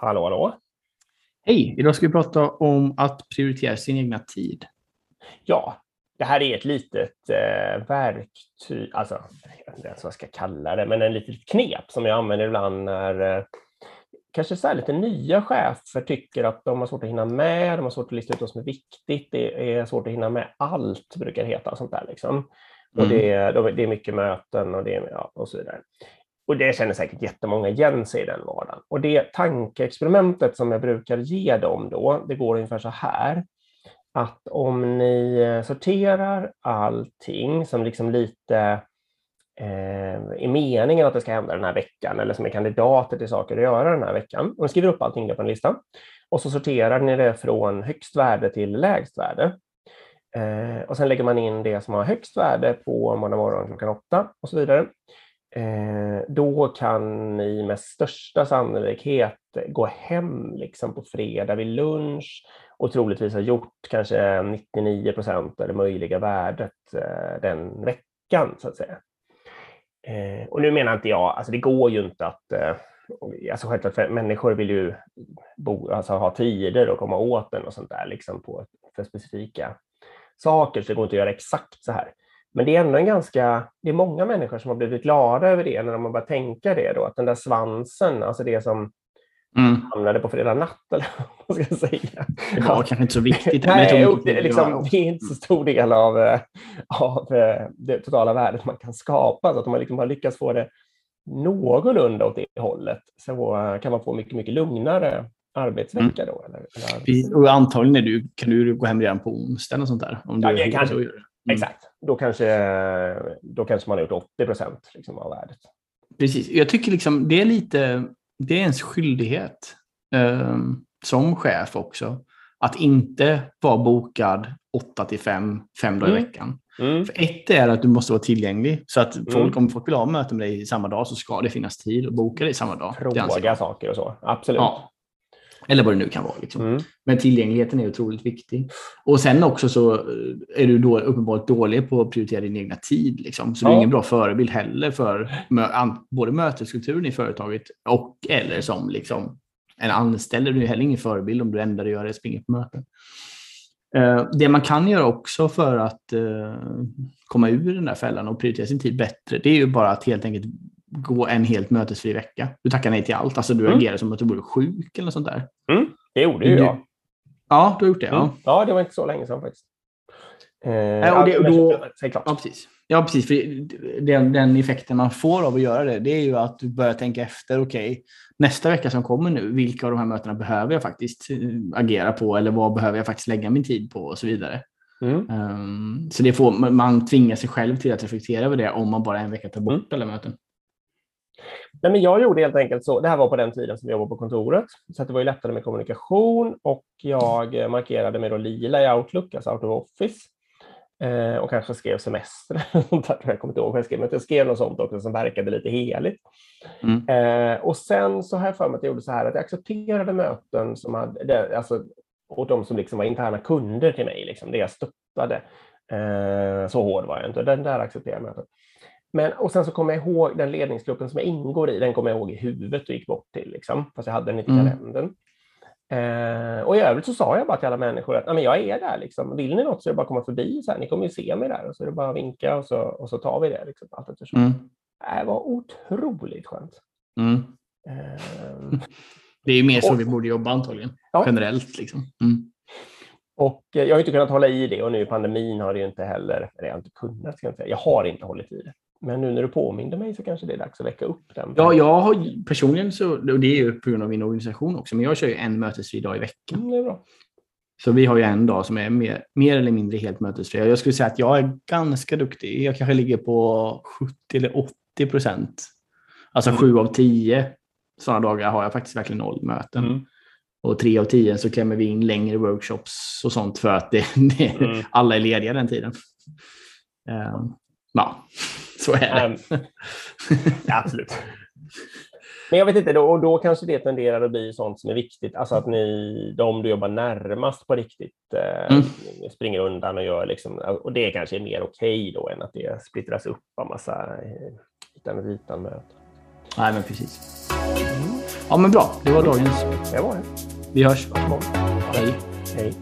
Hallå, hallå. Hej! Idag ska vi prata om att prioritera sin egna tid. Ja, det här är ett litet eh, verktyg, alltså jag vet inte ens vad jag ska kalla det, men en litet knep som jag använder ibland när eh, kanske så lite nya chefer tycker att de har svårt att hinna med, de har svårt att lista ut vad som är viktigt, det är svårt att hinna med allt, brukar det heta. Sånt där, liksom. Och Mm. det, är- det är mycket möten och, det, är- ja, och så vidare. Och det känner säkert jättemånga igen sig i den vardagen. Och det tankeexperimentet som jag brukar ge dem då, det går ungefär så här. Att om ni eh, sorterar allting som liksom lite eh, är meningen att det ska hända den här veckan eller som är kandidater till saker att göra den här veckan. Och ni skriver upp allting på en lista. Och så sorterar ni det från högst värde till lägst värde. Eh, och sen lägger man in det som har högst värde på måndag morgon klockan åtta och så vidare. Eh, då kan ni med största sannolikhet gå hem liksom på fredag vid lunch och troligtvis ha gjort kanske 99 procent av det möjliga värdet eh, den veckan så att säga. Eh, och nu menar inte jag, alltså det går ju inte att eh, Alltså självklart, för människor vill ju bo, alltså ha tider och komma åt den och sånt där liksom på, för specifika saker, så det går inte att göra exakt så här. Men det är ändå en ganska, det är många människor som har blivit glada över det när de har börjat tänka det då, att den där svansen, alltså det som Mm. hamnade på fredag natt eller vad ska jag säga? Det var kanske inte så viktigt. Nej, det, liksom, det är inte så stor del av, eh, av eh, det totala värdet man kan skapa. Så att om man liksom har lyckats få det någorlunda åt det hållet så eh, kan man få mycket, mycket lugnare arbetsvecka då. Eller, eller. Och antagligen är du, kan du gå hem redan på onsdagen och sånt där. Om du Ja, kanske- Mm. Exakt. Då kanske, då kanske man har gjort 80 procent liksom, av värdet. Precis. Jag tycker liksom det är lite, det är ens skyldighet eh, som chef också. Att inte vara bokad 8 till 5, fem dagar i Mm. veckan. Mm. För ett är att du måste vara tillgänglig. Så att folk, Mm. om folk vill ha möten med dig samma dag så ska det finnas tid att boka dig samma dag. Fråga saker och så. Absolut. Ja. Eller vad det nu kan vara. Liksom. Mm. Men tillgängligheten är otroligt viktig. Och sen också så eh, är du då uppenbart dålig på att prioritera din egna tid. Liksom. Så du är Ja. ingen bra förebild heller för både möteskulturen i företaget och eller som liksom en anställd. Du är heller ingen förebild om du enda du gör är att springa på möten. Eh, Det man kan göra också för att eh, komma ur den där fällan och prioritera sin tid bättre, det är ju bara att helt enkelt gå en helt mötesfri vecka. Du tackar nej till allt. Alltså du Mm. agerar som att du vore sjuk eller något sånt där. Det gjorde ju Du- jag. Ja, du har gjort det. Ja. Mm. Ja, det var inte så länge sedan faktiskt. Eh, och det- men- då- Säg klart. Ja, precis. Ja, precis. För den, den effekten man får av att göra det, det är ju att du börjar tänka efter. Okej, nästa vecka som kommer nu, vilka av de här mötena behöver jag faktiskt eh, agera på? Eller vad behöver jag faktiskt lägga min tid på? Och så vidare. Mm. Ehm, så det får, man- man tvingar sig själv till att reflektera över det om man bara en vecka tar bort Mm. alla möten. Nej, men jag gjorde helt enkelt så. Det här var på den tiden som jag jobbade på kontoret, så det var ju lättare med kommunikation och jag eh, markerade med då lila i Outlook, alltså out of office. Eh, och kanske skrev semester. Jag kommer inte ihåg vad jag skrev, men jag skrev något sånt också som verkade lite heligt. Mm. Eh, och sen så har jag för mig att jag gjorde så här att jag accepterade möten som hade, alltså, och de som liksom var interna kunder till mig, liksom, det jag stöttade. Eh, så hård var jag inte, den där accepterade mötet. Men, och sen så kommer jag ihåg den ledningsgruppen som jag ingår i, den kommer jag ihåg i huvudet och gick bort till, liksom, fast jag hade den inte i Mm. kalendern. Eh, och i övrigt så sa jag bara till alla människor att "Ja, men jag är där. Liksom. Vill ni något så är det bara att komma förbi. Så här. Ni kommer ju se mig där och så är det bara att vinka och så, och så tar vi det. Liksom, allt eftersom. Mm. Det var otroligt skönt. Mm. Eh, Det är ju mer så Och- vi borde jobba antagligen. Ja. Generellt. Liksom. Mm. och eh, jag har inte kunnat hålla i det och nu i pandemin har det ju inte heller, eller jag har inte kunnat, ska jag, säga. jag har inte hållit i det. Men nu när du påminde mig så kanske det är dags att väcka upp den. Ja, jag har personligen så, och det är ju på grund av min organisation också, men jag kör ju en mötesfri dag i veckan. Mm, det är bra. Så vi har ju en dag som är mer, mer eller mindre helt mötesfri. Jag skulle säga att jag är ganska duktig. Jag kanske ligger på 70 eller 80 procent. Alltså Mm. sju av tio sådana dagar har jag faktiskt verkligen noll möten. Mm. Och tre av tio så klämmer vi in längre workshops och sånt för att det, det, Mm. alla är lediga den tiden. Ehm, ja, så är det. Ja, absolut. Men jag vet inte, då, och då kanske det tenderar att bli sånt som är viktigt, alltså att ni, de du jobbar närmast på riktigt, eh, Mm. springer undan och gör liksom, och det kanske är mer okej då än att det splittras upp av massa eh, hitan och ditan möten. Nej, men precis. Ja, men bra. Det var dagens. Det var det. Vi hörs. Hej. Hej.